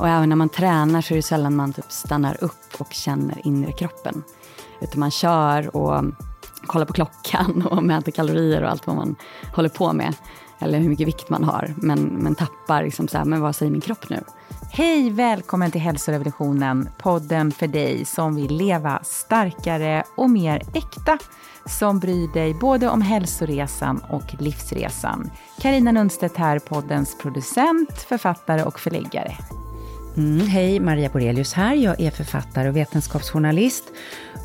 Och även när man tränar så är det sällan man typ stannar upp och känner inre kroppen. Utan man kör och kollar på klockan och mäter kalorier och allt vad man håller på med. Eller hur mycket vikt man har. Men, men tappar liksom så här, men vad säger min kropp nu? Hej, välkommen till Hälsorevolutionen, podden för dig som vill leva starkare och mer äkta, som bryr dig både om hälsoresan och livsresan. Karina Nunstedt här, poddens producent, författare och förläggare. Mm, hej, Maria Borelius här. Jag är författare och vetenskapsjournalist.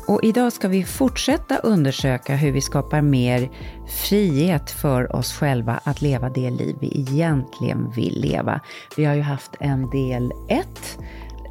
Och idag ska vi fortsätta undersöka hur vi skapar mer frihet för oss själva att leva det liv vi egentligen vill leva. Vi har ju haft en del 1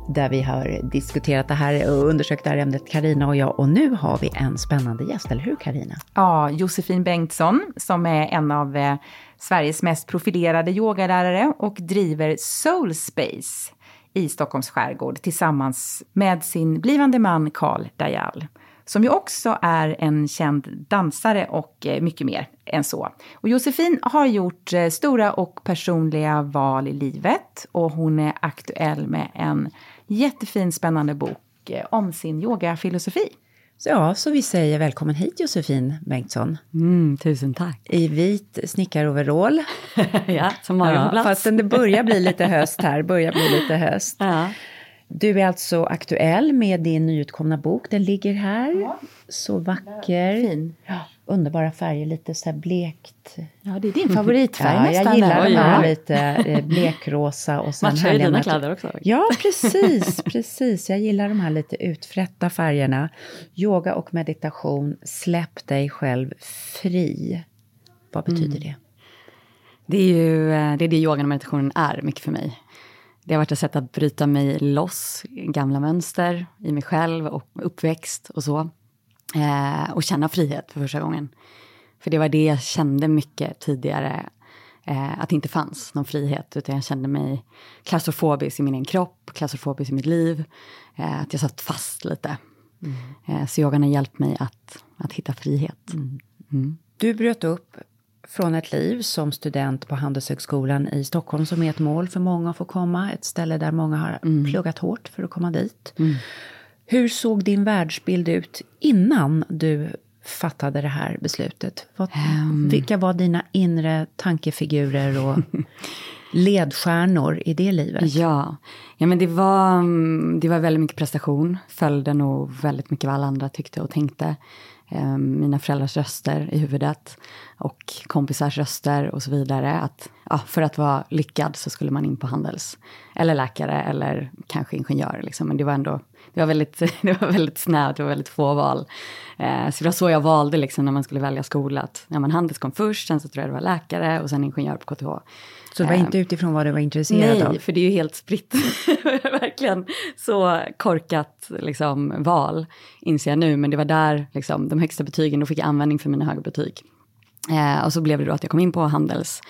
där vi har diskuterat det här och undersökt det här ämnet, Karina och jag. Och nu har vi en spännande gäst, eller hur Karina? Ja, Josefin Bengtsson som är en av eh, Sveriges mest profilerade yogalärare och driver Soul Space i Stockholms skärgård tillsammans med sin blivande man Karl Dajal som ju också är en känd dansare och eh, mycket mer än så. Och Josefin har gjort eh, stora och personliga val i livet och hon är aktuell med en jättefin spännande bok eh, om sin yogafilosofi. Så ja, så vi säger välkommen hit Josefin Bengtsson. Mm, tusen tack. I vit snickaroverall. ja, som har ja. Fastän det börjar bli lite höst här, börjar bli lite höst. Ja. Du är alltså aktuell med din nyutkomna bok. Den ligger här. Ja. Så vacker. Fin. Ja, underbara färger, lite så här blekt. Ja, det är din favoritfärg ja, nästan. Jag gillar de här lite eh, blekrosa och sen Matchar ju dina kläder också. Ja, precis, precis. Jag gillar de här lite utfrätta färgerna. Yoga och meditation, släpp dig själv fri. Vad betyder mm. det? Det är ju eh, det, är det yogan och meditationen är mycket för mig. Det har varit ett sätt att bryta mig loss, gamla mönster i mig själv och uppväxt och så. Eh, och känna frihet för första gången. För det var det jag kände mycket tidigare, eh, att det inte fanns någon frihet, utan jag kände mig klaustrofobisk i min egen kropp, klaustrofobisk i mitt liv, eh, att jag satt fast lite. Mm. Eh, så yogan har hjälpt mig att, att hitta frihet. Mm. Mm. Du bröt upp från ett liv som student på Handelshögskolan i Stockholm som är ett mål för många att få komma. Ett ställe där många har mm. pluggat hårt för att komma dit. Mm. Hur såg din världsbild ut innan du fattade det här beslutet? Vad, um. Vilka var dina inre tankefigurer och ledstjärnor i det livet? Ja, ja men det var, det var väldigt mycket prestation. Följde nog väldigt mycket vad alla andra tyckte och tänkte. Eh, mina föräldrars röster i huvudet och kompisars röster och så vidare. Att, ja, för att vara lyckad så skulle man in på Handels. Eller läkare eller kanske ingenjör. Liksom. Men det var ändå det var väldigt, det var väldigt snävt, det var väldigt få val. Eh, så det var så jag valde liksom, när man skulle välja skola. Att, ja, men Handels kom först, sen så tror jag det var läkare och sen ingenjör på KTH. Så det var inte utifrån vad du var intresserad Nej, av? Nej, för det är ju helt spritt. Verkligen så korkat liksom, val, inser jag nu. Men det var där liksom, de högsta betygen, då fick jag användning för mina höga betyg. Eh, och så blev det då att jag kom in på Handels.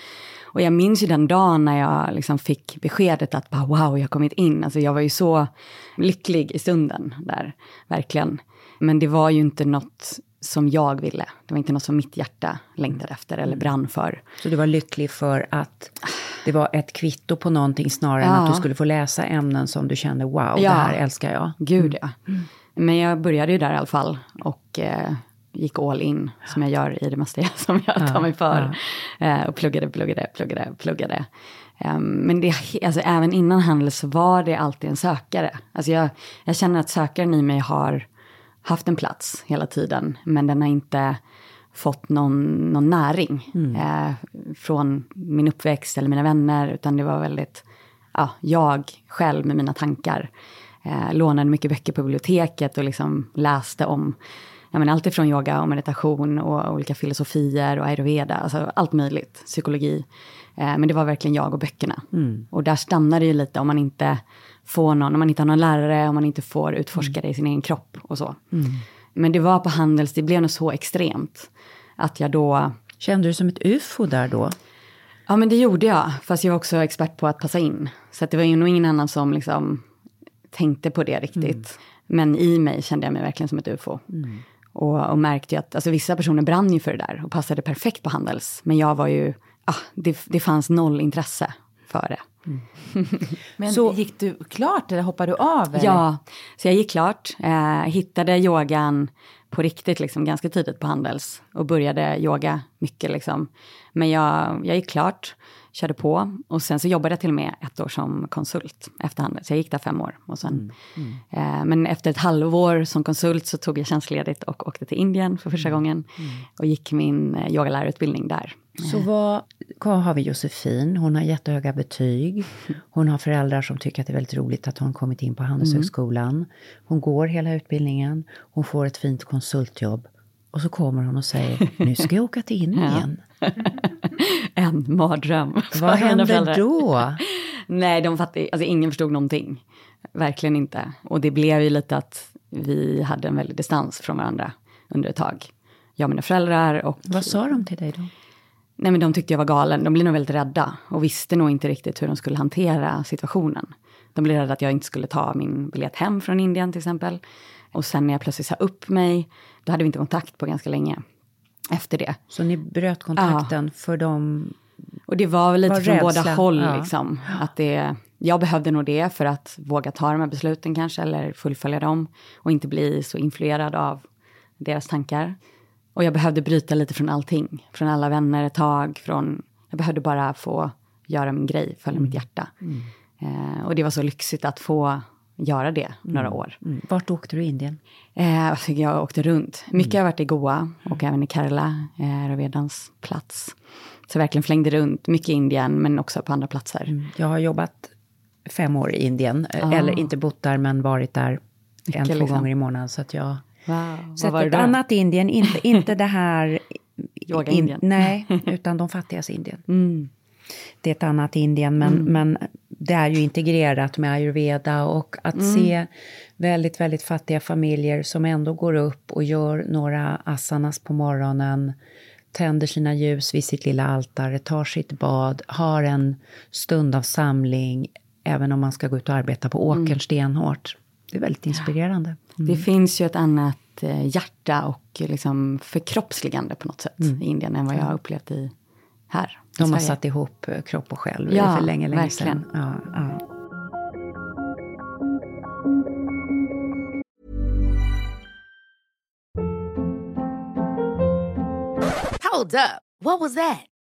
Och jag minns ju den dagen när jag liksom fick beskedet att bara, wow, jag har kommit in. Alltså jag var ju så lycklig i stunden där, verkligen. Men det var ju inte något som jag ville. Det var inte något som mitt hjärta längtade efter eller brann för. Så du var lycklig för att det var ett kvitto på någonting snarare ja. än att du skulle få läsa ämnen som du kände, wow, ja. det här älskar jag. Gud ja. Mm. Men jag började ju där i alla fall. Och eh, gick all in, som jag gör i det mesta som jag tar mig för. Eh, och pluggade, pluggade, pluggade, pluggade. Um, men det, alltså, även innan handel så var det alltid en sökare. Alltså jag, jag känner att sökaren i mig har haft en plats hela tiden, men den har inte fått någon, någon näring mm. eh, från min uppväxt eller mina vänner, utan det var väldigt, ja, jag själv med mina tankar. Eh, lånade mycket böcker på biblioteket och liksom läste om ja, men allt ifrån yoga och meditation och olika filosofier och ayurveda, alltså allt möjligt, psykologi. Eh, men det var verkligen jag och böckerna. Mm. Och där stannar det ju lite om man inte får någon, om man inte har någon lärare, om man inte får utforska det i sin egen kropp och så. Mm. Men det var på Handels, det blev nog så extremt. Att jag då... Kände du som ett ufo där då? Ja men det gjorde jag, fast jag var också expert på att passa in. Så det var ju nog ingen annan som liksom tänkte på det riktigt. Mm. Men i mig kände jag mig verkligen som ett ufo. Mm. Och, och märkte ju att alltså, vissa personer brann ju för det där och passade perfekt på Handels. Men jag var ju, ah, det, det fanns noll intresse före. Mm. Men så, gick du klart eller hoppade du av? Eller? Ja, så jag gick klart. Eh, hittade yogan på riktigt liksom, ganska tidigt på Handels och började yoga mycket. Liksom. Men jag, jag gick klart körde på. Och sen så jobbade jag till och med ett år som konsult efterhand. Så jag gick där fem år. Och sen, mm. Mm. Eh, men efter ett halvår som konsult så tog jag tjänstledigt och åkte till Indien för första mm. gången. Mm. Och gick min eh, yogalärarutbildning där. Så vad, vad har vi Josefin? Hon har jättehöga betyg. Hon har föräldrar som tycker att det är väldigt roligt att hon kommit in på Handelshögskolan. Mm. Hon går hela utbildningen. Hon får ett fint konsultjobb. Och så kommer hon och säger, nu ska jag åka till Indien. En mardröm. Vad hände då? Nej, de fattade, alltså ingen förstod någonting. Verkligen inte. Och det blev ju lite att vi hade en väldig distans från varandra under ett tag. Jag och mina föräldrar och... Vad sa de till dig då? Nej men de tyckte jag var galen. De blev nog väldigt rädda och visste nog inte riktigt hur de skulle hantera situationen. De blev rädda att jag inte skulle ta min biljett hem från Indien till exempel. Och sen när jag plötsligt sa upp mig, då hade vi inte kontakt på ganska länge efter det. Så ni bröt kontakten ja. för dem? Och det var väl lite var från rädsla. båda håll. Ja. Liksom, att det, jag behövde nog det för att våga ta de här besluten kanske, eller fullfölja dem. Och inte bli så influerad av deras tankar. Och jag behövde bryta lite från allting. Från alla vänner ett tag. Från, jag behövde bara få göra min grej, följa mm. mitt hjärta. Mm. Eh, och det var så lyxigt att få göra det några mm. år. Mm. Vart åkte du i Indien? Eh, alltså jag åkte runt. Mycket mm. har varit i Goa och även i Kerala, eh, Ravedans plats. Så jag verkligen flängde runt, mycket i Indien men också på andra platser. Mm. Jag har jobbat fem år i Indien, ah. eller inte bott där men varit där mycket en, två liksom. gånger i månaden. Så att jag wow. sett ett annat Indien, inte, inte det här... Yoga-Indien? In, nej, utan de fattigas Indien. Mm. Det är ett annat Indien, men, mm. men det är ju integrerat med ayurveda och att mm. se väldigt, väldigt fattiga familjer som ändå går upp och gör några asanas på morgonen, tänder sina ljus vid sitt lilla altare, tar sitt bad, har en stund av samling, även om man ska gå ut och arbeta på åkern mm. stenhårt. Det är väldigt inspirerande. Mm. Det finns ju ett annat eh, hjärta och liksom förkroppsligande på något sätt mm. i Indien än vad jag har upplevt i här. De har satt ihop eh, kropp och själ ja, för länge, länge verkligen. sedan. Ja, ja. Hold up. What was that?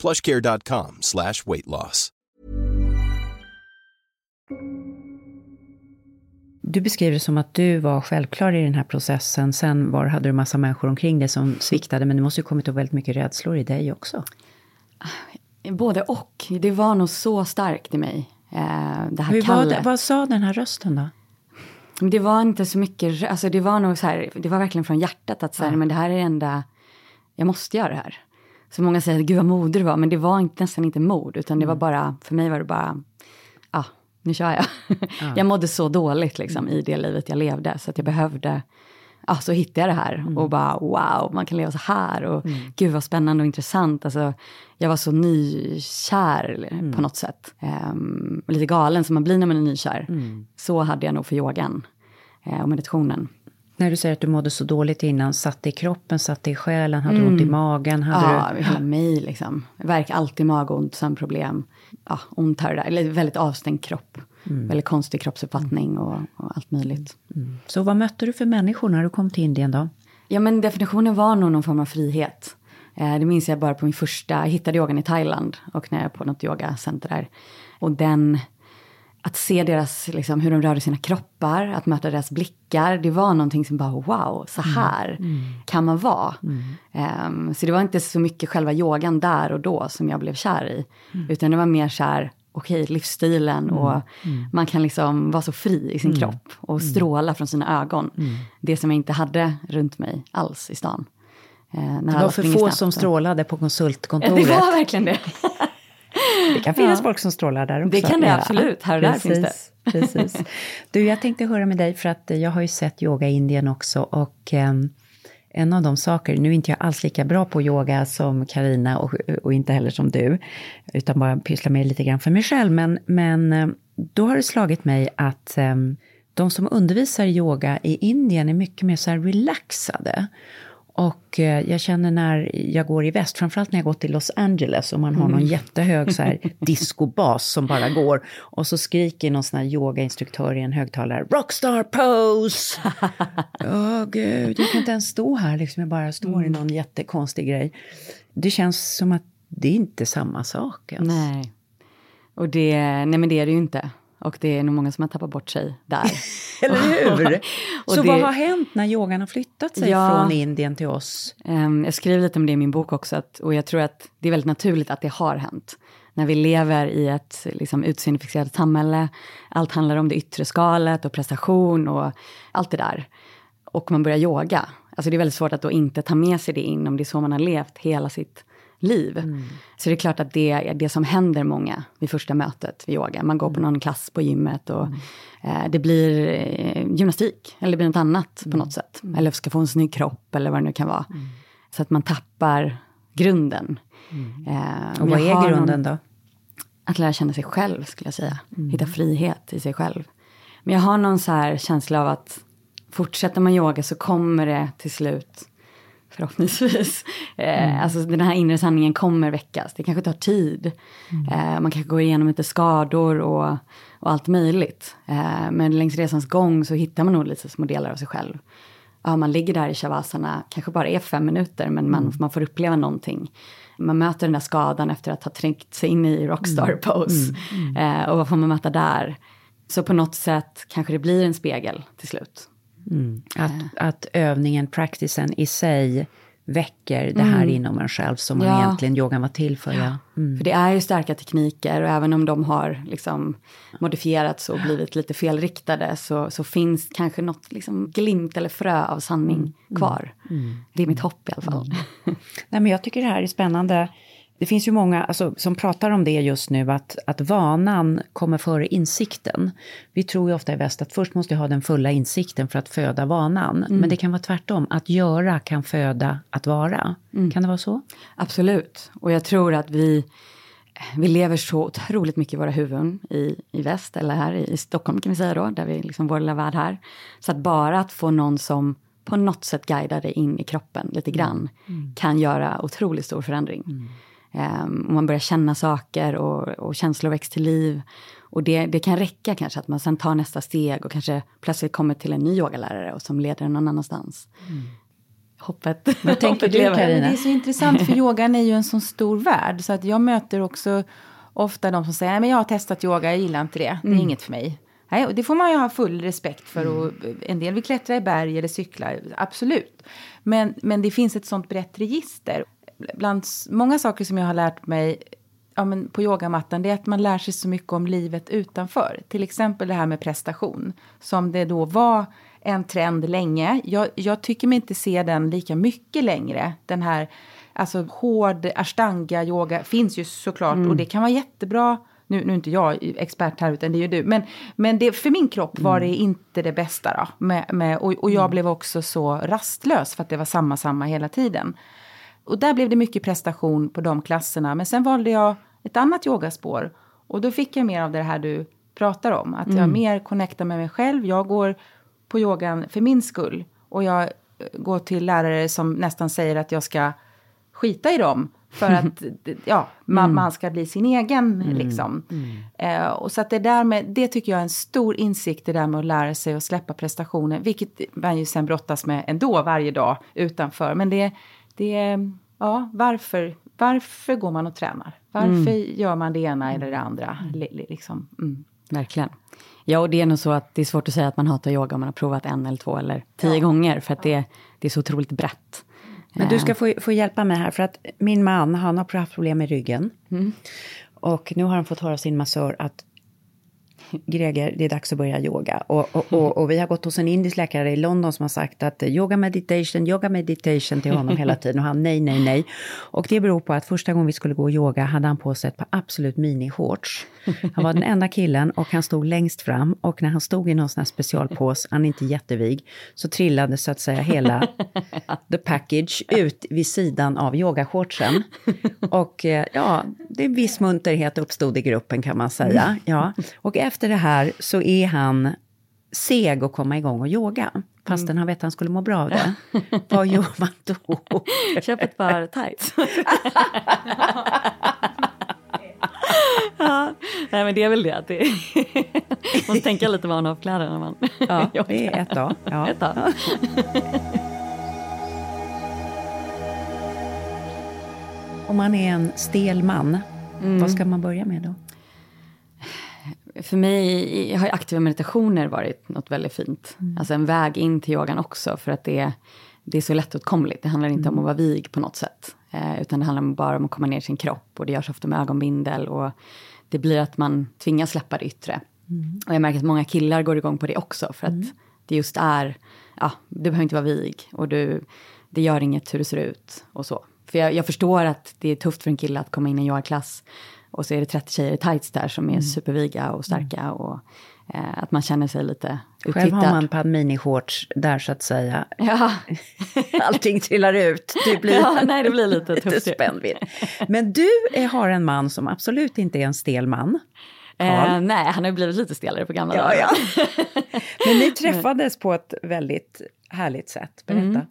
plushcare.com slash weight loss. Du beskriver det som att du var självklar i den här processen. Sen var, hade du massa människor omkring dig som sviktade. Men det måste ju kommit upp väldigt mycket rädslor i dig också. Både och. Det var nog så starkt i mig. Eh, det här Hur var det, vad sa den här rösten då? Det var inte så mycket, alltså det var nog så här, det var verkligen från hjärtat att här, ja. men det här är det enda, jag måste göra det här. Så många säger, gud vad modig du var, men det var inte, nästan inte mod, utan det var mm. bara, för mig var det bara, ja, ah, nu kör jag. Ja. jag mådde så dåligt liksom i det livet jag levde, så att jag behövde, ja, så hittade jag det här mm. och bara wow, man kan leva så här och mm. gud vad spännande och intressant. Alltså, jag var så nykär mm. på något sätt. Um, lite galen som man blir när man är nykär. Mm. Så hade jag nog för yogan uh, och meditationen. När du säger att du mådde så dåligt innan, satt det i kroppen, satt det i själen, hade du ont i magen? Hade Ja, du... hela mig liksom. Värk, alltid magont, sömnproblem. Ja, ont här och där. Eller väldigt avstängd kropp. Väldigt konstig kroppsuppfattning och, och allt möjligt. Så vad mötte du för människor när du kom till Indien då? Ja, men definitionen var nog någon form av frihet. Eh, det minns jag bara på min första, jag hittade yogan i Thailand och när jag på något yogacenter där. Och den, att se deras, liksom, hur de rörde sina kroppar, att möta deras blickar, det var någonting som bara wow, så här kan man vara. Ehm, så det var inte så mycket själva yogan där och då som jag blev kär i, utan det var mer så här, okej, livsstilen och man kan liksom vara så fri i sin kropp och stråla från sina ögon. Det som jag inte hade runt mig alls i stan. När Det var för få snabbt som strålade på konsultkontoret. det var verkligen det. Det kan finnas folk som strålar där också. Det kan det absolut. Här och där finns det. Precis. Du, jag tänkte höra med dig, för att jag har ju sett yoga i Indien också. Och ehm, en av de saker, nu är inte jag alls lika bra på yoga som Karina och, och inte heller som du, utan bara pysslar med lite grann för mig själv. Men, men ehm, då har det slagit mig att ehm, de som undervisar yoga i Indien är mycket mer så här relaxade. Och eh, jag känner när jag går i väst, framförallt när jag går till Los Angeles och man har någon jättehög så här discobas som bara går och så skriker någon sån här yogainstruktör i en högtalare Rockstar pose! Åh gud, jag kan inte ens stå här liksom, jag bara står i någon jättekonstig grej. Det känns som att det är inte samma sak ens. Nej. Och det, nej men det är det ju inte. Och det är nog många som har tappat bort sig där. Eller hur? Så det- vad har hänt när yogan har flyttat sig Ja. från Indien till oss? Ehm, jag skriver lite om det i min bok också, att, och jag tror att det är väldigt naturligt att det har hänt. När vi lever i ett liksom, utseendefixerat samhälle, allt handlar om det yttre skalet och prestation och allt det där. Och man börjar yoga. Alltså det är väldigt svårt att då inte ta med sig det in om det är så man har levt hela sitt liv. Så det är klart att det är det som händer många vid första mötet vid yoga. Man går på någon klass på gymmet och eh, det blir eh, gymnastik eller det blir något annat på något sätt. Eller ska få en snygg kropp eller vad det nu kan vara. Så att man tappar grunden. Eh, Och vad är någon- grunden då? att lära känna sig själv, skulle jag säga. Hitta frihet i sig själv. Men jag har någon så här känsla av att fortsätter man yoga så kommer det till slut, förhoppningsvis, eh, alltså den här inre sanningen kommer väckas. Det kanske tar tid. Eh, man kanske går igenom lite skador och, och allt möjligt. Eh, men längs resans gång så hittar man nog lite små delar av sig själv. Ja, man ligger där i shavasana, kanske bara är fem minuter, men man, man får uppleva någonting. Man möter den där skadan efter att ha trängt sig in i rockstar pose. Eh, och vad får man möta där? Så på något sätt kanske det blir en spegel till slut. Att, att övningen, practicen i sig väcker det här inom en själv som man Ja. egentligen yogan var till för. Ja. För det är ju starka tekniker och även om de har liksom modifierats och blivit lite felriktade så, så finns kanske något liksom glimt eller frö av sanning kvar. Det är mitt hopp i alla fall. Nej, men jag tycker det här är spännande. Det finns ju många alltså, som pratar om det just nu, att, att vanan kommer före insikten. Vi tror ju ofta i väst att först måste jag ha den fulla insikten för att föda vanan. Men det kan vara tvärtom, att göra kan föda att vara. Kan det vara så? Absolut. Och jag tror att vi, vi lever så otroligt mycket i våra huvuden i, i väst, eller här i, i Stockholm kan vi säga då, där vi liksom vår lilla värld här. Så att bara att få någon som på något sätt guidar dig in i kroppen lite grann kan göra otroligt stor förändring. Ehm, och man börjar känna saker och, och känslor väcks till liv. Och det, det kan räcka kanske att man sen tar nästa steg och kanske plötsligt kommer till en ny yogalärare och som leder en någon annanstans. Hoppet, Vad tänker hoppet du. Carina? Det är så intressant för yogan är ju en sån stor värld så att jag möter också ofta de som säger nej men jag har testat yoga, jag gillar inte det, det är inget för mig. Nej, och det får man ju ha full respekt för. Och en del vill klättra i berg eller cykla, absolut. Men, men det finns ett sånt brett register. Bland många saker som jag har lärt mig ja, men på yogamattan det är att man lär sig så mycket om livet utanför. Till exempel det här med prestation. Som det då var en trend länge. Jag, jag tycker mig inte se den lika mycket längre. Den här alltså, hård ashtanga-yoga finns ju såklart och det kan vara jättebra. Nu, nu är inte jag expert här utan det är ju du. Men, men det, för min kropp var det inte det bästa då. Med, med, och, och jag blev också så rastlös för att det var samma, samma hela tiden. Och där blev det mycket prestation på de klasserna. Men sen valde jag ett annat yogaspår. Och då fick jag mer av det här du pratar om. Att jag mer connectar med mig själv. Jag går på yogan för min skull. och jag eh, går till lärare som nästan säger att jag ska skita i dem. För att ja, man, Mm. man ska bli sin egen. Liksom. Eh, och så att det, där med, det tycker jag är en stor insikt, det där med att lära sig att släppa prestationer. Vilket man ju sen brottas med ändå varje dag utanför. Men det, det är, ja, varför, varför går man och tränar? Varför gör man det ena eller det andra? Li- li- Liksom. Mm. Verkligen. Ja, och det är nog så att det är svårt att säga att man hatar yoga om man har provat en eller två eller tio gånger. För att det, det är så otroligt brett. Men du ska få, få hjälpa mig här, för att min man, han har haft problem med ryggen. Och nu har han fått höra av sin massör att Greger, det är dags att börja yoga. Och, och, och, och vi har gått hos en indisk läkare i London som har sagt att yoga meditation, yoga meditation till honom hela tiden. Och han nej, nej, nej. Och det beror på att första gången vi skulle gå och yoga hade han på sig ett par absolut mini-shorts. Han var den enda killen och han stod längst fram. Och när han stod i någon sån här specialpås, han är inte jättevig, så trillade så att säga hela the package ut vid sidan av yogashortsen. Och eh, ja, det är en viss munterhet uppstod i gruppen kan man säga. Ja. Och efter det här så är han seg att komma igång och yoga. Fastän han vet att han skulle må bra av det. Vad gör man då? Köp ett par tights. ja, nej men det är väl det. att det man måste tänka lite vad man har för kläder när man Ja, jobbar. det är ett dag. Ja. Ett tag. Om man är en stel man, vad ska man börja med då? För mig har ju aktiva meditationer varit något väldigt fint. Alltså en väg in till yogan också. För att det, det är så lättåtkomligt. Det handlar inte om att vara vig på något sätt. Eh, utan det handlar bara om att komma ner i sin kropp. Och det görs ofta med ögonbindel. Och det blir att man tvingas släppa det yttre. Och jag märker att många killar går igång på det också. För att det just är, ja, du behöver inte vara vig. Och du, det gör inget hur du ser ut och så. För jag, jag förstår att det är tufft för en kille att komma in i en yogaklass. Och så är det 30 tjejer i tights där som är superviga och starka. Och eh, att man känner sig lite uttittad. Själv har man ett par mini-shorts där så att säga. Ja. Allting trillar ut. Det blir Ja, nej, det blir lite lite spännvidd. Men du eh, har en man som absolut inte är en stel man. Eh, nej, han har blivit lite stelare på gamla Ja, dagar. ja. Men ni träffades på ett väldigt härligt sätt. Berätta. Mm.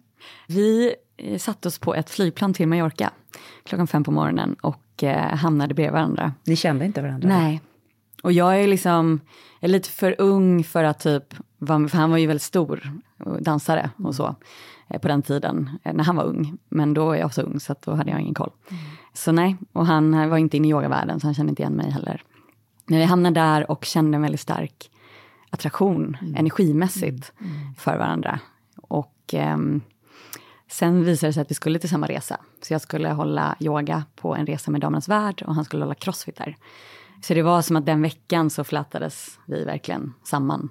Vi eh, satte oss på ett flygplan till Mallorca klockan fem på morgonen och eh, hamnade bredvid varandra. Ni kände inte varandra? Nej. Och jag är liksom, jag är lite för ung för att typ, för han var ju väldigt stor och dansare och så eh, på den tiden, eh, när han var ung. Men då är jag så ung så att då hade jag ingen koll. Så nej, och han var inte inne i yogavärlden så han kände inte igen mig heller. Men vi hamnade där och kände en väldigt stark attraktion energimässigt för varandra. Och ehm, sen visade det sig att vi skulle till samma resa. Så jag skulle hålla yoga på en resa med Damernas Värld och han skulle hålla crossfit där. Så det var som att den veckan så flätades vi verkligen samman.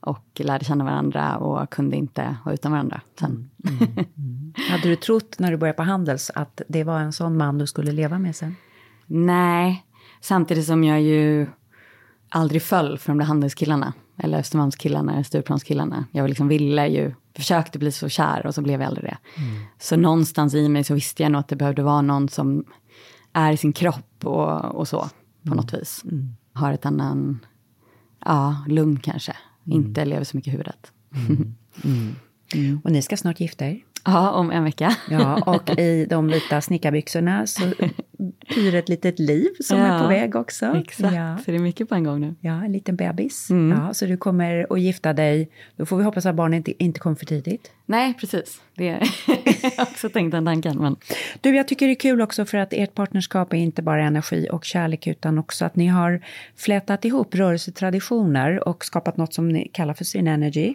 Och lärde känna varandra och kunde inte vara utan varandra sen. Hade du trott när du började på Handels att det var en sån man du skulle leva med sen? Nej, samtidigt som jag ju aldrig föll för de där handelskillarna. Eller Östermalmskillarna, eller Stureplanskillarna. Jag liksom ville ju, försökte bli så kär och så blev jag aldrig det. Så någonstans i mig så visste jag nog att det behövde vara någon som är i sin kropp och, och så, på något vis. Har ett annan, ja, lugn kanske. Inte lever så mycket i huvudet. Och ni ska snart gifta er. Ja, om en vecka. Ja, och i de vita snickarbyxorna så pyr ett litet liv som Ja, är på väg också. Exakt, Ja. så det är mycket på en gång nu. Ja, en liten bebis. Mm. Ja, så du kommer att gifta dig. Då får vi hoppas att barnet inte, inte kommer för tidigt. Nej, precis. Det jag har också tänkt den tanken. Men Du, jag tycker det är kul också för att ert partnerskap är inte bara energi och kärlek utan också att ni har flätat ihop rörelsetraditioner och skapat något som ni kallar för Sin Energy.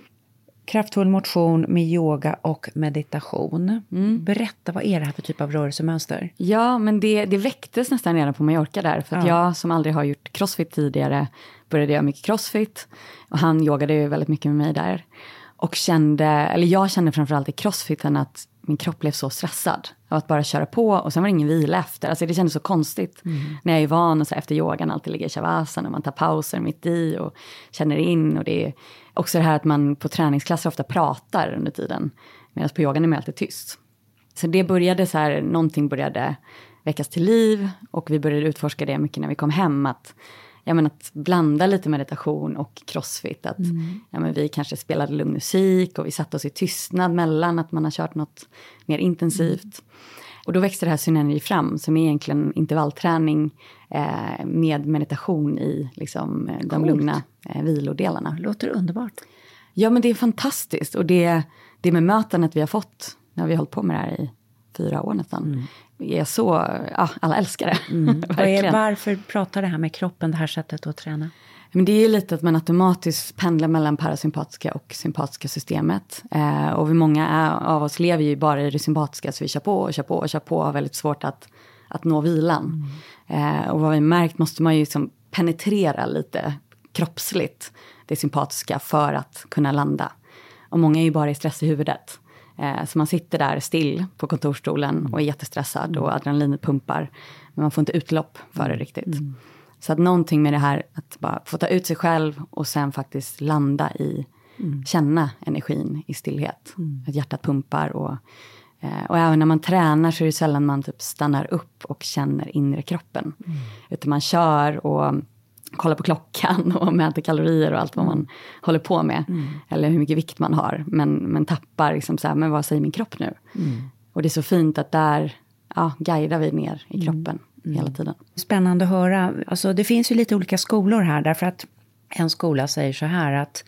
Kraftfull motion med yoga och meditation. Berätta, vad är det här för typ av rörelsemönster? Ja, men det, det väcktes nästan redan på Mallorca där. För att Ja. jag som aldrig har gjort crossfit tidigare började göra mycket crossfit. Och han yogade ju väldigt mycket med mig där. Och kände, eller jag kände framförallt i crossfiten att min kropp blev så stressad. Av att bara köra på och sen var det ingen vila efter. Alltså det kändes så konstigt. När jag är van att så efter yogan alltid ligga i shavasana och man tar pauser mitt i och känner in. Och det är också det här att man på träningsklasser ofta pratar under tiden. Medan på yogan är man alltid tyst. Så det började så här, någonting började väckas till liv och vi började utforska det mycket när vi kom hem. Att ja, men att blanda lite meditation och crossfit. Att, Mm. ja, men vi kanske spelade lugn musik och vi satte oss i tystnad mellan att man har kört något mer intensivt. Och då växte det här Synergy fram som är egentligen intervallträning eh, med meditation i liksom, eh, de Coolt. lugna eh, vilodelarna. Låter underbart. Ja men det är fantastiskt och det, det bemötandet vi har fått när vi har hållit på med det här i fyra år nästan. Är så, ja, alla älskar det. Verkligen. varför pratar det här med kroppen, det här sättet att träna? Men det är lite att man automatiskt pendlar mellan parasympatiska och sympatiska systemet. Eh, och vi många av oss lever ju bara i det sympatiska, så vi kör på och kör på och kör på och har väldigt svårt att, att nå vilan. Eh, och vad vi märkt måste man ju liksom penetrera lite kroppsligt det sympatiska för att kunna landa. Och många är ju bara i stress i huvudet. Eh, så man sitter där still på kontorsstolen och är jättestressad och adrenalinet pumpar. Men man får inte utlopp för det riktigt. Så att någonting med det här att bara få ta ut sig själv och sen faktiskt landa i, känna energin i stillhet. Att hjärtat pumpar och, eh, och även när man tränar så är det sällan man typ stannar upp och känner inre kroppen. Utan man kör och kollar på klockan och mäter kalorier och allt vad man håller på med. Eller hur mycket vikt man har. Men, men tappar liksom så här, men vad säger min kropp nu? Och det är så fint att där ja, guidar vi ner i kroppen hela tiden. Spännande att höra. Alltså, det finns ju lite olika skolor här, därför att en skola säger så här att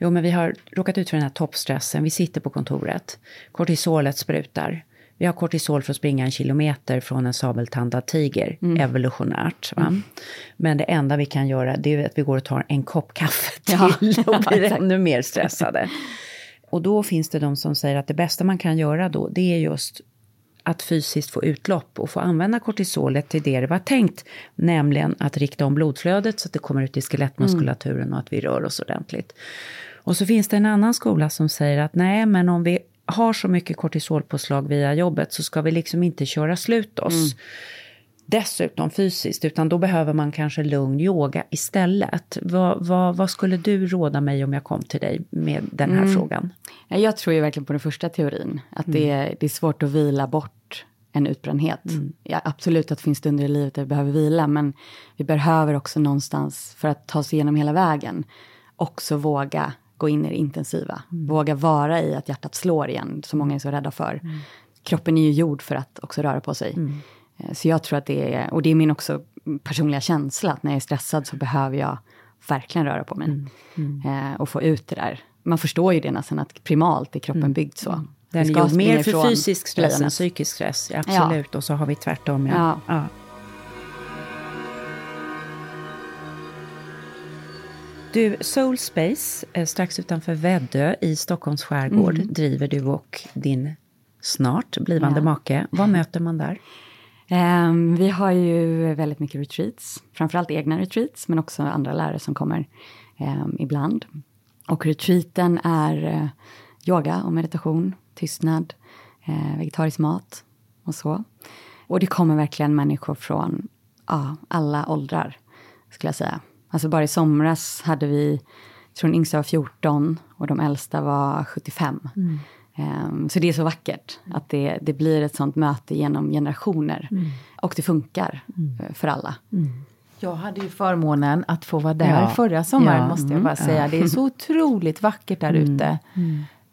jo, men vi har råkat ut för den här toppstressen, vi sitter på kontoret, kortisolet sprutar. Vi har kortisol för att springa en kilometer från en sabeltandad tiger, evolutionärt. Va? Men det enda vi kan göra det är att vi går och tar en kopp kaffe till och blir ännu mer stressade. Och då finns det de som säger att det bästa man kan göra då, det är just att fysiskt få utlopp och få använda kortisolet till det det var tänkt, nämligen att rikta om blodflödet så att det kommer ut i skelettmuskulaturen och att vi rör oss ordentligt. Och så finns det en annan skola som säger att nej, men om vi har så mycket kortisolpåslag via jobbet så ska vi liksom inte köra slut oss. Mm. Dessutom fysiskt, utan då behöver man kanske lugn yoga istället. Vad, vad, vad skulle du råda mig om jag kom till dig med den här frågan? Ja, Jag tror ju verkligen på den första teorin. Att det, är, det är svårt att vila bort en utbrändhet. Ja, absolut att det finns stunder i livet där vi behöver vila. Men vi behöver också någonstans, för att ta oss igenom hela vägen, också våga gå in i det intensiva. Våga vara i att hjärtat slår igen, som många är så rädda för. Kroppen är ju gjord för att också röra på sig. Eh, Så jag tror att det är, och det är min också personliga känsla, att när jag är stressad så behöver jag verkligen röra på mig. Eh, och få ut det där. Man förstår ju det nästan att primalt är kroppen byggd så. Den Vi är springa mer för fysisk stress än psykisk stress. Ja, absolut. Och så har vi tvärtom. Ja. Ja. Ja. Du, Soul Space, eh, strax utanför Väddö i Stockholms skärgård, driver du och din snart blivande Ja. make. Vad möter man där? Um, vi har ju väldigt mycket retreats, framförallt egna retreats, men också andra lärare som kommer um, ibland. Och retreaten är uh, yoga och meditation, tystnad, uh, vegetarisk mat och så. Och det kommer verkligen människor från uh, alla åldrar, skulle jag säga. Alltså bara i somras hade vi, jag tror den yngsta var 14 och de äldsta var 75. Ehm, så det är så vackert att det, det blir ett sånt möte genom generationer. Och det funkar eh, för alla. Jag hade ju förmånen att få vara där Ja. förra sommaren, Ja. måste jag bara säga. Det är så otroligt vackert där ute.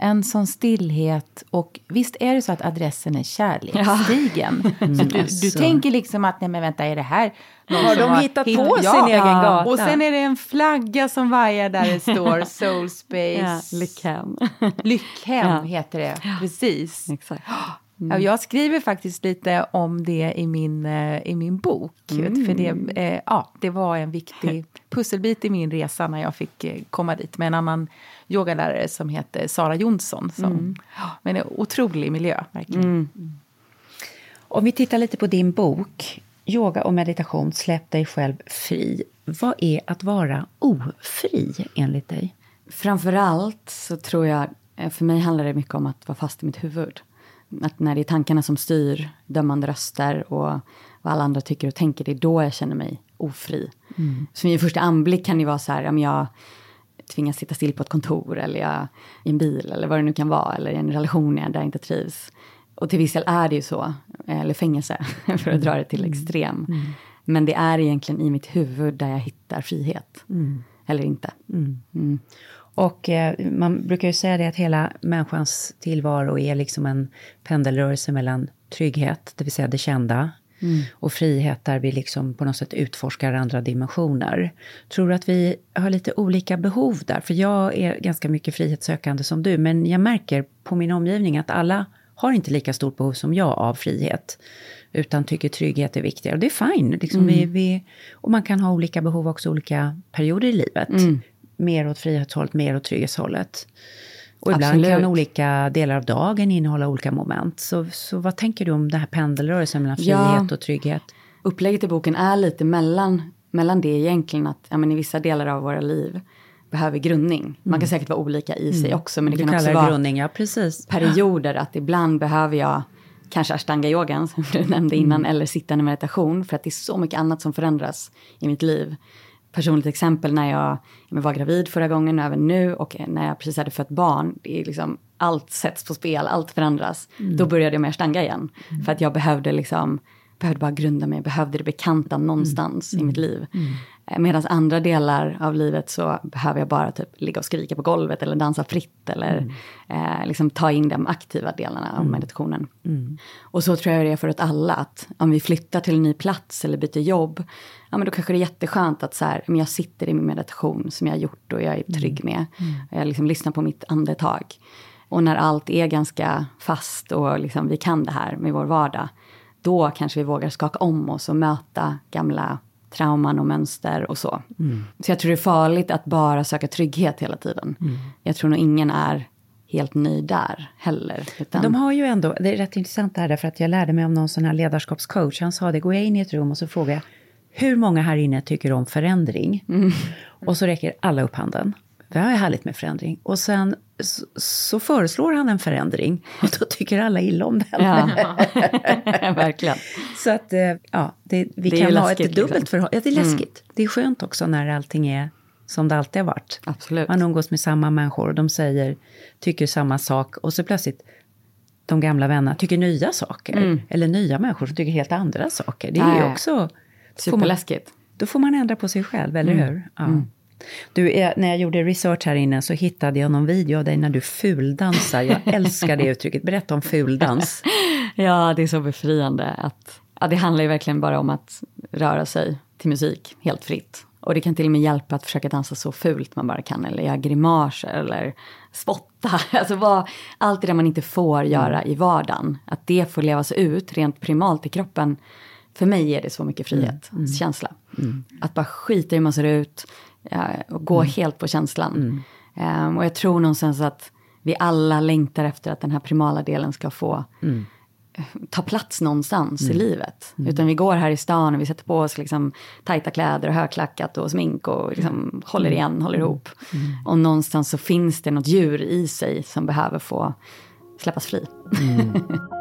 En sån stillhet. Och visst är det så att adressen är Kärleksstigen. Så du, du Alltså. tänker liksom att, nej men vänta, är det här någon Har de hittat på sin egen gata? Och sen är det en flagga som vajar där det står Soul Ja, Space. Lyckhem. Lyckhem Ja. heter det, precis. Exakt. Ja, jag skriver faktiskt lite om det i min, eh, i min bok. För det, eh, ja, det var en viktig pusselbit i min resa när jag fick eh, komma dit med en annan yogalärare som heter Sara Jonsson. Som, ja, men en otrolig miljö, verkligen. Om vi tittar lite på din bok, Yoga och meditation, släpp dig själv fri. Vad är att vara ofri enligt dig? Framförallt så tror jag, eh, för mig handlar det mycket om att vara fast i mitt huvud. Att när det är tankarna som styr, dömande röster och vad alla andra tycker och tänker, det är då jag känner mig ofri. Så i första anblick kan det vara så här, om jag tvingas sitta still på ett kontor eller jag, i en bil eller vad det nu kan vara, eller i en relation där jag inte trivs. Och till viss del är det ju så, eller fängelse, för att dra det till extrem. Men det är egentligen i mitt huvud där jag hittar frihet. Mm. Eller inte. Mm. mm. Och eh, man brukar ju säga det att hela människans tillvaro är liksom en pendelrörelse mellan trygghet, det vill säga det kända, mm. och frihet där vi liksom på något sätt utforskar andra dimensioner. Tror du att vi har lite olika behov där? För jag är ganska mycket frihetssökande som du, men jag märker på min omgivning att alla har inte lika stort behov som jag av frihet. Utan tycker trygghet är viktigare. Och det är fine. Liksom mm. vi, vi, och man kan ha olika behov också olika perioder i livet. Mm. Mer åt frihetshållet, mer åt trygghetshållet. Och ibland Absolut. kan olika delar av dagen innehålla olika moment. Så, så vad tänker du om den här pendelrörelsen mellan frihet ja, och trygghet? Upplägget i boken är lite mellan, mellan det egentligen att ja, men i vissa delar av våra liv behöver grundning. Man kan mm. säkert vara olika i sig mm. också. Men det du kan också vara grundning, ja, precis. perioder. Att ibland behöver jag kanske ashtanga-yogan som du nämnde innan. Mm. Eller sittande meditation. För att det är så mycket annat som förändras i mitt liv. Personligt exempel när jag, var gravid förra gången och även nu. Och när jag precis hade fött barn. Det är liksom, allt sätts på spel, allt förändras. Mm. Då började jag med ashtanga igen. Mm. För att jag behövde liksom behövde bara grunda mig, behövde det bekanta någonstans mm. i mitt liv. Mm. Eh, Medan andra delar av livet så behöver jag bara typ ligga och skrika på golvet eller dansa fritt eller mm. eh, liksom ta in de aktiva delarna av mm. meditationen. Mm. Och så tror jag det är för oss alla, att om vi flyttar till en ny plats eller byter jobb, ja men då kanske det är jätteskönt att så här, men jag sitter i min meditation som jag har gjort och jag är trygg mm. med. Mm. Jag liksom lyssnar på mitt andetag. Och när allt är ganska fast och liksom vi kan det här med vår vardag, då kanske vi vågar skaka om oss och möta gamla trauman och mönster och så. Mm. Så jag tror det är farligt att bara söka trygghet hela tiden. Mm. Jag tror nog ingen är helt nöjd där heller. Utan... De har ju ändå, det är rätt intressant det här, därför att jag lärde mig om någon sån här ledarskapscoach. Han sa det, går jag in i ett rum och så frågar jag, hur många här inne tycker om förändring? Mm. Och så räcker alla upp handen. Det är härligt med förändring. Och sen så, så, föreslår han en förändring och då tycker alla illa om den. Ja, verkligen. Så att, eh, ja, det, vi det kan ha ett dubbelt liksom. förhållande. Ja, det är mm. läskigt. Mm. Det är skönt också när allting är som det alltid har varit. Absolut. Man umgås med samma människor och de säger, tycker samma sak och så plötsligt de gamla vännerna tycker nya saker. Mm. Eller nya människor som tycker helt andra saker. Det är ju också... Superläskigt. Då får man ändra på sig själv, eller mm. hur? Ja. Mm. Du, när jag gjorde research här inne så hittade jag någon video av dig när du fuldansar. Jag älskar det uttrycket. Berätta om fuldans. ja, det är så befriande. Att, ja, det handlar ju verkligen bara om att röra sig till musik helt fritt. Och det kan till och med hjälpa att försöka dansa så fult man bara kan. Eller göra grimaser eller spotta. Alltså vad, allt det där man inte får göra i vardagen. Att det får levas ut rent primalt i kroppen. För mig är det så mycket frihetskänsla. Mm. Mm. Att bara skita i hur man ser ut och gå mm. helt på känslan. Mm. Um, och jag tror någonstans att vi alla längtar efter att den här primala delen ska få mm. ta plats någonstans i mm. livet. Mm. Utan vi går här i stan och vi sätter på oss liksom tajta kläder och högklackat och smink och liksom håller igen, håller ihop. Och någonstans så finns det något djur i sig som behöver få släppas fri.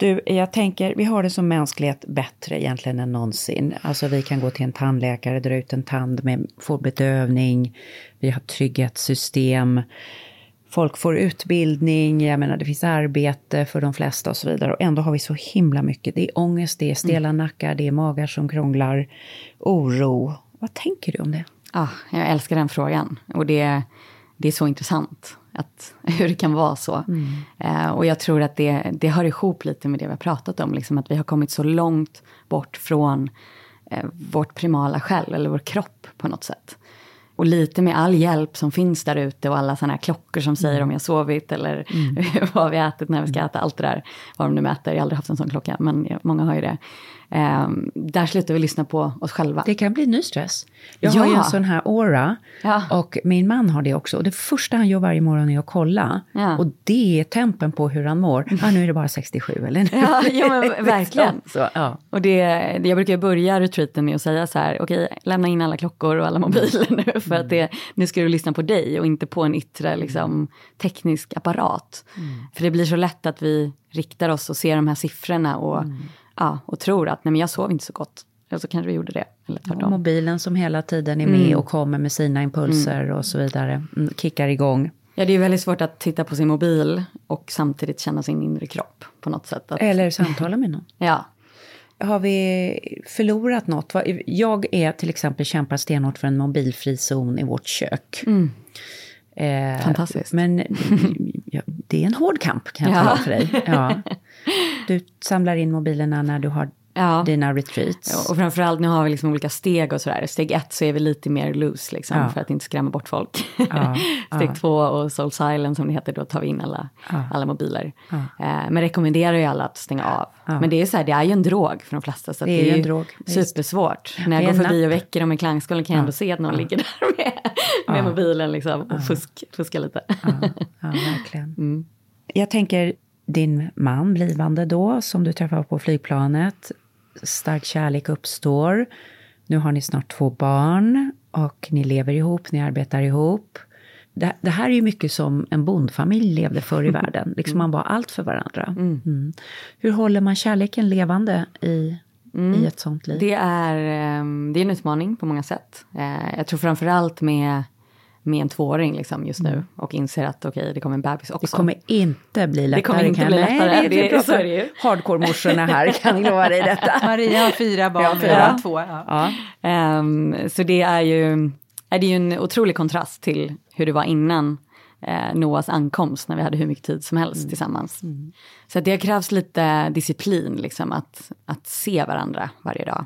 Du, jag tänker, vi har det som mänsklighet bättre egentligen än någonsin. Alltså vi kan gå till en tandläkare, dra ut en tand, med, få bedövning, vi har trygghetssystem, folk får utbildning, jag menar det finns arbete för de flesta och så vidare. Och ändå har vi så himla mycket. Det är ångest, det är stela nackar, det är magar som krånglar, oro. Vad tänker du om det? Ah, jag älskar den frågan. Och det, det är så intressant. Att, hur det kan vara så. Eh, och jag tror att det, det hör ihop lite med det vi har pratat om. Liksom att vi har kommit så långt bort från eh, vårt primala själv, eller vår kropp på något sätt. Och lite med all hjälp som finns där ute och alla sådana här klockor som säger om jag sovit eller vad vi ätit, när vi ska äta, allt det där. Vad de nu mäter, jag har aldrig haft en sån klocka, men många har ju det. Eh, där slutar vi lyssna på oss själva. Det kan bli ny stress. Jag har ju Ja. en sån här aura Ja. och min man har det också. Och det första han gör varje morgon är att kolla. Ja. Och det är tempen på hur han mår. Ah, nu är det bara 67 eller? Ja, ja, men verkligen. Så, ja. Och det, jag brukar börja retreaten med att säga så här, okej, lämna in alla klockor och alla mobiler nu, för att det, nu ska du lyssna på dig och inte på en yttre liksom, teknisk apparat. För det blir så lätt att vi riktar oss och ser de här siffrorna och, ja, och tror att nej men jag sov inte så gott. Eller så kanske vi gjorde det, eller tvärtom. mobilen som hela tiden är med och kommer med sina impulser och så vidare. Mm, kickar igång. Ja, det är väldigt svårt att titta på sin mobil och samtidigt känna sin inre kropp på något sätt. Att, Eller samtala med någon. Ja, Har vi förlorat något? Jag är till exempel kämpar stenhårt för en mobilfri zon i vårt kök. Eh, Fantastiskt. Men ja, det är en hård kamp kan jag Ja. tala för dig. Ja. Du samlar in mobilerna när du har Ja. dina retreats. Och framförallt nu har vi liksom olika steg och sådär. Steg ett så är vi lite mer loose liksom, Ja. för att inte skrämma bort folk. Ja, Steg ja. två och Soul Silent som det heter, då tar vi in alla, alla mobiler. Eh, men rekommenderar ju alla att stänga av. Men det är så här, det är ju en drog för de flesta. Så att Det är det ju en drog, supersvårt. När jag Det går förbi och väcker dem i klangskålen kan jag ändå se att någon ligger där med, med mobilen liksom, och fusk, fuskar lite. Ja, verkligen. Mm. Jag tänker din man, blivande då, som du träffar på flygplanet. Stark kärlek uppstår. Nu har ni snart två barn och ni lever ihop, ni arbetar ihop. Det, det här är ju mycket som en bondfamilj levde förr i världen. Liksom man var allt för varandra. Mm. Hur håller man kärleken levande i, i ett sånt liv? Det är, ehm, det är en utmaning på många sätt. Eh, Jag tror framförallt med, med en tvååring liksom just nu och inser att okej, det kommer en bebis också. Det kommer inte bli lättare. kommer inte kan bli jag- lättare, Nej, det- det, så är det ju. Hardcore-morsorna här kan lova dig detta. Maria har fyra barn, Ja, vi fyra. har två. Ja. Ja. Ehm, så det är ju är det är ju en otrolig kontrast till hur det var innan eh, Noahs ankomst, när vi hade hur mycket tid som helst tillsammans. Så att det krävs lite disciplin, liksom, att, att se varandra varje dag.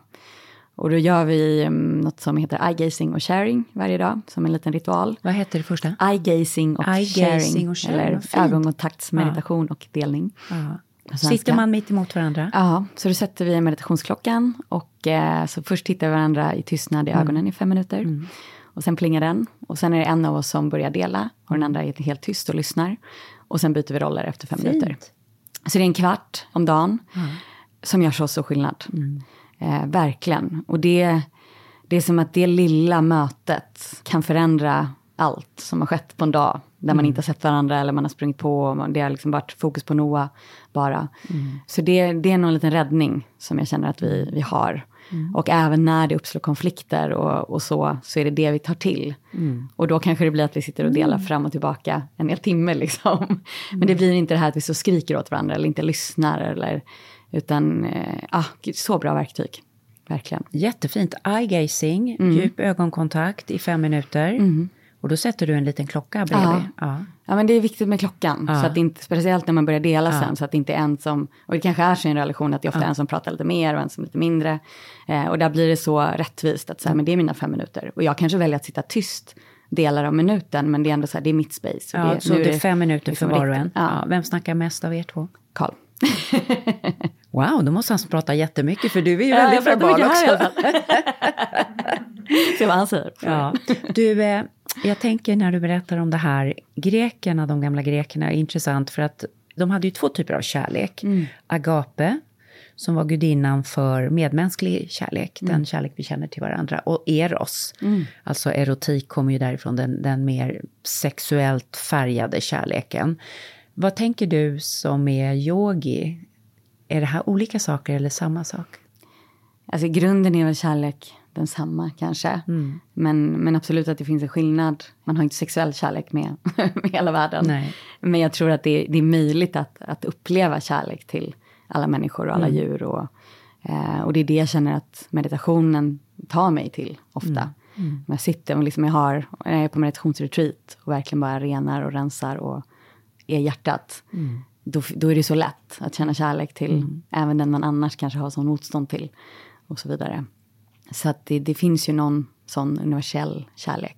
Och då gör vi um, något som heter eye-gazing och sharing varje dag, som en liten ritual. Vad heter det första? Eye-gazing och, Eye-gazing sharing, och sharing, eller ögonkontaktsmeditation och delning. Ja. Sitter man mitt emot varandra? Ja, så då sätter vi meditationsklockan och eh, så först tittar vi varandra i tystnad i Mm. ögonen i fem minuter. Och sen plingar den och sen är det en av oss som börjar dela och den andra är helt tyst och lyssnar. Och sen byter vi roller efter fem minuter. Fint. Så det är en kvart om dagen som gör så stor skillnad. Mm. Eh, verkligen. Och det, det är som att det lilla mötet kan förändra allt som har skett på en dag. Där Mm. man inte har sett varandra eller man har sprungit på. Och det har liksom varit fokus på Noah bara. Mm. Så det, det är en liten räddning som jag känner att vi, vi har. Mm. Och även när det uppstår konflikter och, och så, så är det det vi tar till. Mm. Och då kanske det blir att vi sitter och delar fram och tillbaka en hel timme liksom. Men det blir inte det här att vi så skriker åt varandra eller inte lyssnar eller, utan, eh, ah, så bra verktyg. Verkligen. Jättefint. Eye-gazing, Mm. djup ögonkontakt i fem minuter. Och då sätter du en liten klocka bredvid. Ja. Ja. Ja men det är viktigt med klockan, Ja. så att inte, speciellt när man börjar dela Ja. sen, så att det inte är en som, och det kanske är så i en relation att det är ofta en som pratar lite mer och en som lite mindre. Eh, och där blir det så rättvist att säga, men det är mina fem minuter. Och jag kanske väljer att sitta tyst delar av minuten, men det är ändå så här, det är mitt space. Ja, det, så det är fem minuter liksom för var och en. Ja. Ja, Vem snackar mest av er två? Karl. Wow, då måste han prata jättemycket för du är ju Ja, väldigt verbal här också. fall. Se vad han säger. Ja. Du, eh, jag tänker när du berättar om det här, grekerna, de gamla grekerna, är intressant för att de hade ju två typer av kärlek. Mm. Agape, som var gudinnan för medmänsklig kärlek, Mm. den kärlek vi känner till varandra. Och eros, alltså erotik kommer ju därifrån, den, den mer sexuellt färgade kärleken. Vad tänker du som är yogi? Är det här olika saker eller samma sak? Alltså grunden är väl kärlek densamma kanske. Men, men absolut att det finns en skillnad. Man har inte sexuell kärlek med, med hela världen. Nej. Men jag tror att det, det är möjligt att, att uppleva kärlek till alla människor och alla djur. Och, eh, och det är det jag känner att meditationen tar mig till ofta. När jag sitter och liksom jag har, jag är på meditationsretreat och verkligen bara renar och rensar och är hjärtat. Då, då är det så lätt att känna kärlek till även den man annars kanske har sån motstånd till. Och så vidare. Så att det, det finns ju någon sån universell kärlek.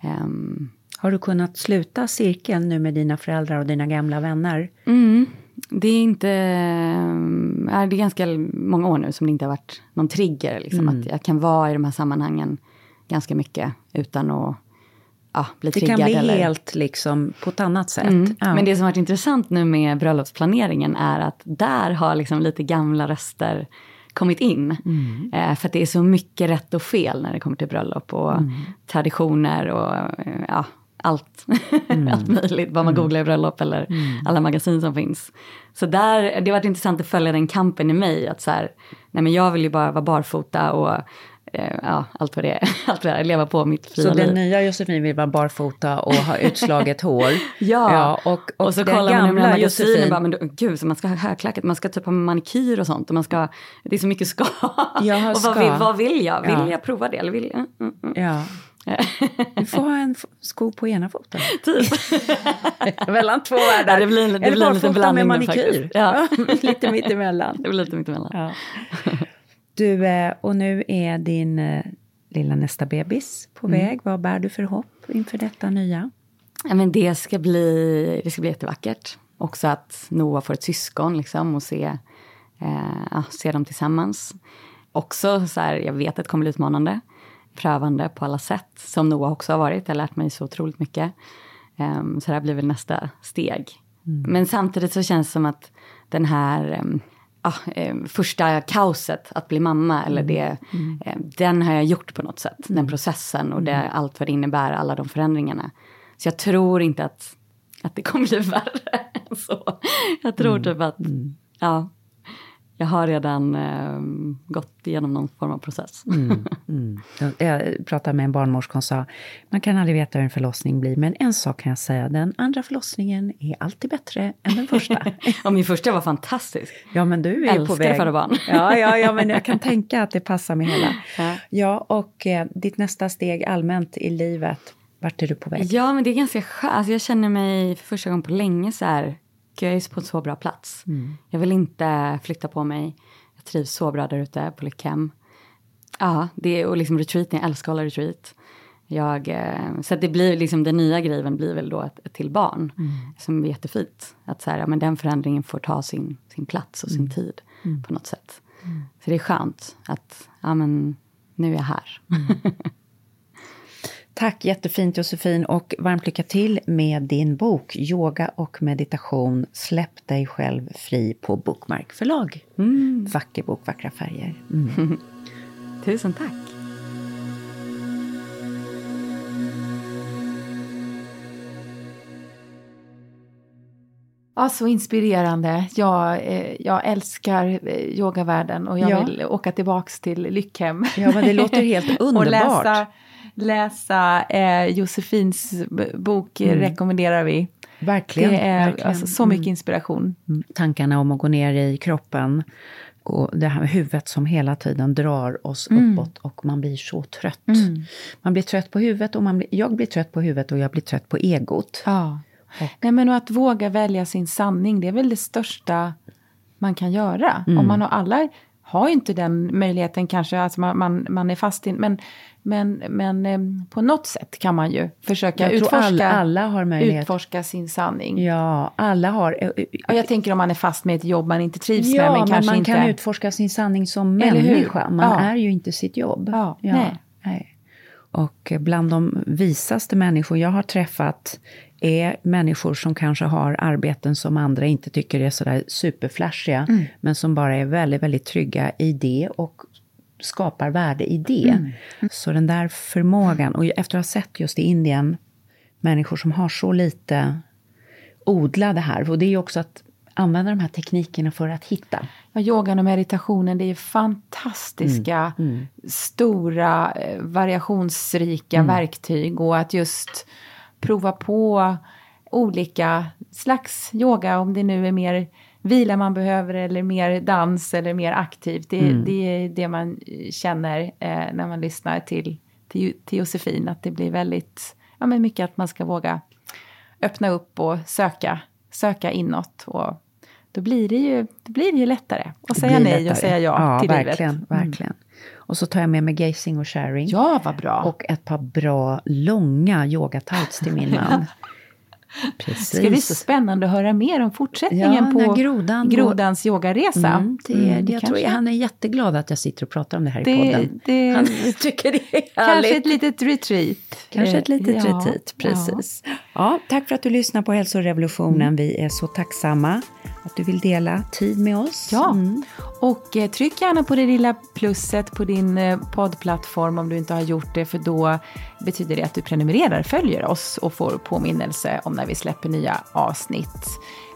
Ehm, Har du kunnat sluta cirkeln nu med dina föräldrar och dina gamla vänner? Mm. Det är inte... ja, Det är ganska många år nu som det inte har varit någon trigger. Liksom, Mm. Att jag kan vara i de här sammanhangen ganska mycket utan att ja, bli Det triggad. kan bli eller... helt liksom på ett annat sätt. Mm. Ja. Men det som varit intressant nu med bröllopsplaneringen är att där har liksom lite gamla röster kommit in. Mm. Eh, för att det är så mycket rätt och fel när det kommer till bröllop och Mm. traditioner och eh, ja, allt. Mm. allt möjligt, vad man googlar i bröllop eller alla magasin som finns. Så där, det har varit intressant att följa den kampen i mig. Att så här, nej men jag vill ju bara vara barfota och ja, allt vad det är. Allt vad det är, leva på mitt fria Så den nya Josefin vill vara barfota och ha utslaget hår. Ja, och, och, och så den kollar man gamla magasinen och Josefin. bara, men gud, så man ska ha högklackat, man ska typ ha manikyr och sånt. Och man ska, det är så mycket ska. Ja, och ska. vad vill, vad vill jag? Vill Ja. jag prova det? Eller vill jag? Mm, mm. Ja. Du får ha en sko på ena foten. Typ. Mellan två världar. Ja, det blir- det Eller blir en liten med blandning nu manikyr. Ja. lite mittemellan. Det blir lite mittemellan. Ja. Du, eh, och nu är din eh, lilla nästa bebis på Mm. väg. Vad bär du för hopp inför detta nya? Ja, men det, ska bli, det ska bli jättevackert. Också att Noah får ett syskon liksom, och se, eh, se dem tillsammans. Också så här, jag vet att det kommer bli utmanande. Prövande på alla sätt. Som Noah också har varit. Jag har lärt mig så otroligt mycket. Ehm, så det här blir väl nästa steg. Men samtidigt så känns det som att den här ehm, ja, ehm, första kaoset att bli mamma, eller det, ehm, den har jag gjort på något sätt. Den processen och det, allt vad det innebär, alla de förändringarna. Så jag tror inte att, att det kommer bli värre än så. Jag tror typ att, ja, jag har redan ehm, gått igenom någon form av process. Jag pratade med en barnmorska och sa, man kan aldrig veta hur en förlossning blir, men en sak kan jag säga, den andra förlossningen är alltid bättre än den första. och min första var fantastisk. Ja, men du är Älskar på väg. föda barn. Ja, ja, ja, men jag kan tänka att det passar med hela. Ja. Ja, och eh, ditt nästa steg allmänt i livet, vart är du på väg? Ja, men det är ganska skönt. Alltså, jag känner mig för första gången på länge så här, jag är på en så bra plats. Jag vill inte flytta på mig. Jag trivs så bra där ute på Lyckhem. Ja, det är, och liksom retreaten, jag älskar att hålla retreat. Jag, eh, så det blir liksom, den nya grejen blir väl då ett, ett till barn. Som är jättefint. Att så här, ja, men den förändringen får ta sin, sin plats och sin tid på något sätt. Så det är skönt att, ja men, nu är jag här. Tack, jättefint Josefin och varmt lycka till med din bok Yoga och meditation, släpp dig själv fri på Bokmark förlag. Vacker bok, vackra färger. Mm. Tusen tack. Ja, så inspirerande. Jag, eh, jag älskar eh, yogavärlden och jag Ja. vill åka tillbaks till Lyckhem. Ja, men det låter helt underbart. och läsa, läsa eh, Josefins bok rekommenderar vi. Verkligen. det är verkligen. Alltså, så mycket inspiration. Mm. Tankarna om att gå ner i kroppen och det här med huvudet som hela tiden drar oss uppåt och man blir så trött. Man blir trött på huvudet och man blir, jag blir trött på huvudet och jag blir trött på egot. Ja. Nej, men och att våga välja sin sanning, det är väl det största man kan göra. Om man har alla har ju inte den möjligheten kanske, alltså man, man, man är fast i, men, men, men eh, på något sätt kan man ju försöka utforska, alla, alla har möjlighet. utforska sin sanning. Ja, alla har. Och jag tänker om man är fast med ett jobb man inte trivs ja, med, men, men kanske man inte... kan utforska sin sanning som människa. Man Ja. är ju inte sitt jobb. Ja, nej. nej. Och bland de visaste människor jag har träffat är människor som kanske har arbeten som andra inte tycker är sådär superflashiga, Mm. men som bara är väldigt, väldigt trygga i det och skapar värde i det. Mm. Så den där förmågan, och efter att ha sett just i Indien, människor som har så lite odla det här, och det är ju också att använda de här teknikerna för att hitta. Ja, yogan och meditationen, det är fantastiska, Mm, stora, eh, variationsrika Mm. verktyg. Och att just prova på olika slags yoga, om det nu är mer vila man behöver eller mer dans eller mer aktivt. Det, Mm. det är det man känner eh, när man lyssnar till, till, till Josefin, att det blir väldigt, ja men mycket att man ska våga öppna upp och söka, söka inåt. Och då blir det ju, då blir det ju lättare att säga nej och lättare. säga ja, till verkligen, livet. Mm. Och så tar jag med mig gazing och sharing. Ja, vad bra. Och ett par bra, långa yoga-tights till min man. Precis. Det ska bli så spännande att höra mer om fortsättningen Ja, på grodan Grodans yogaresa. Mm, det, Mm, det, jag tror kanske- han är jätteglad att jag sitter och pratar om det här i Det- podden. det- han tycker det är Kanske ett litet retreat. Kanske ett litet ja, retreat, precis. Ja. tack för att du lyssnar på Hälsorevolutionen. Mm. Vi är så tacksamma att du vill dela tid med oss. Ja, Mm. och eh, tryck gärna på det lilla plusset på din eh, poddplattform om du inte har gjort det, för då betyder det att du prenumererar, följer oss och får påminnelse om när vi släpper nya avsnitt.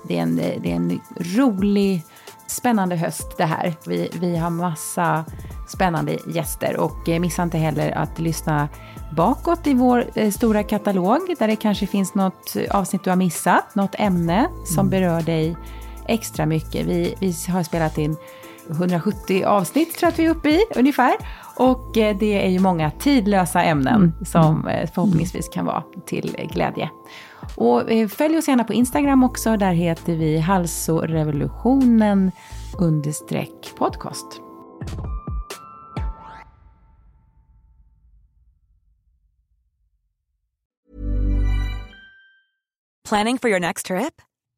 Det är en, eh, det är en rolig, spännande höst det här. Vi, vi har massa spännande gäster och eh, missa inte heller att lyssna bakåt i vår eh, stora katalog där det kanske finns något avsnitt du har missat, något ämne som berör dig extra mycket. Vi, vi har spelat in 170 avsnitt tror jag att vi är uppe i ungefär. Och eh, det är ju många tidlösa ämnen som eh, förhoppningsvis kan vara till glädje. Och eh, följ oss gärna på Instagram också, där heter vi halsorevolutionen understreck podcast. Planning for your next trip?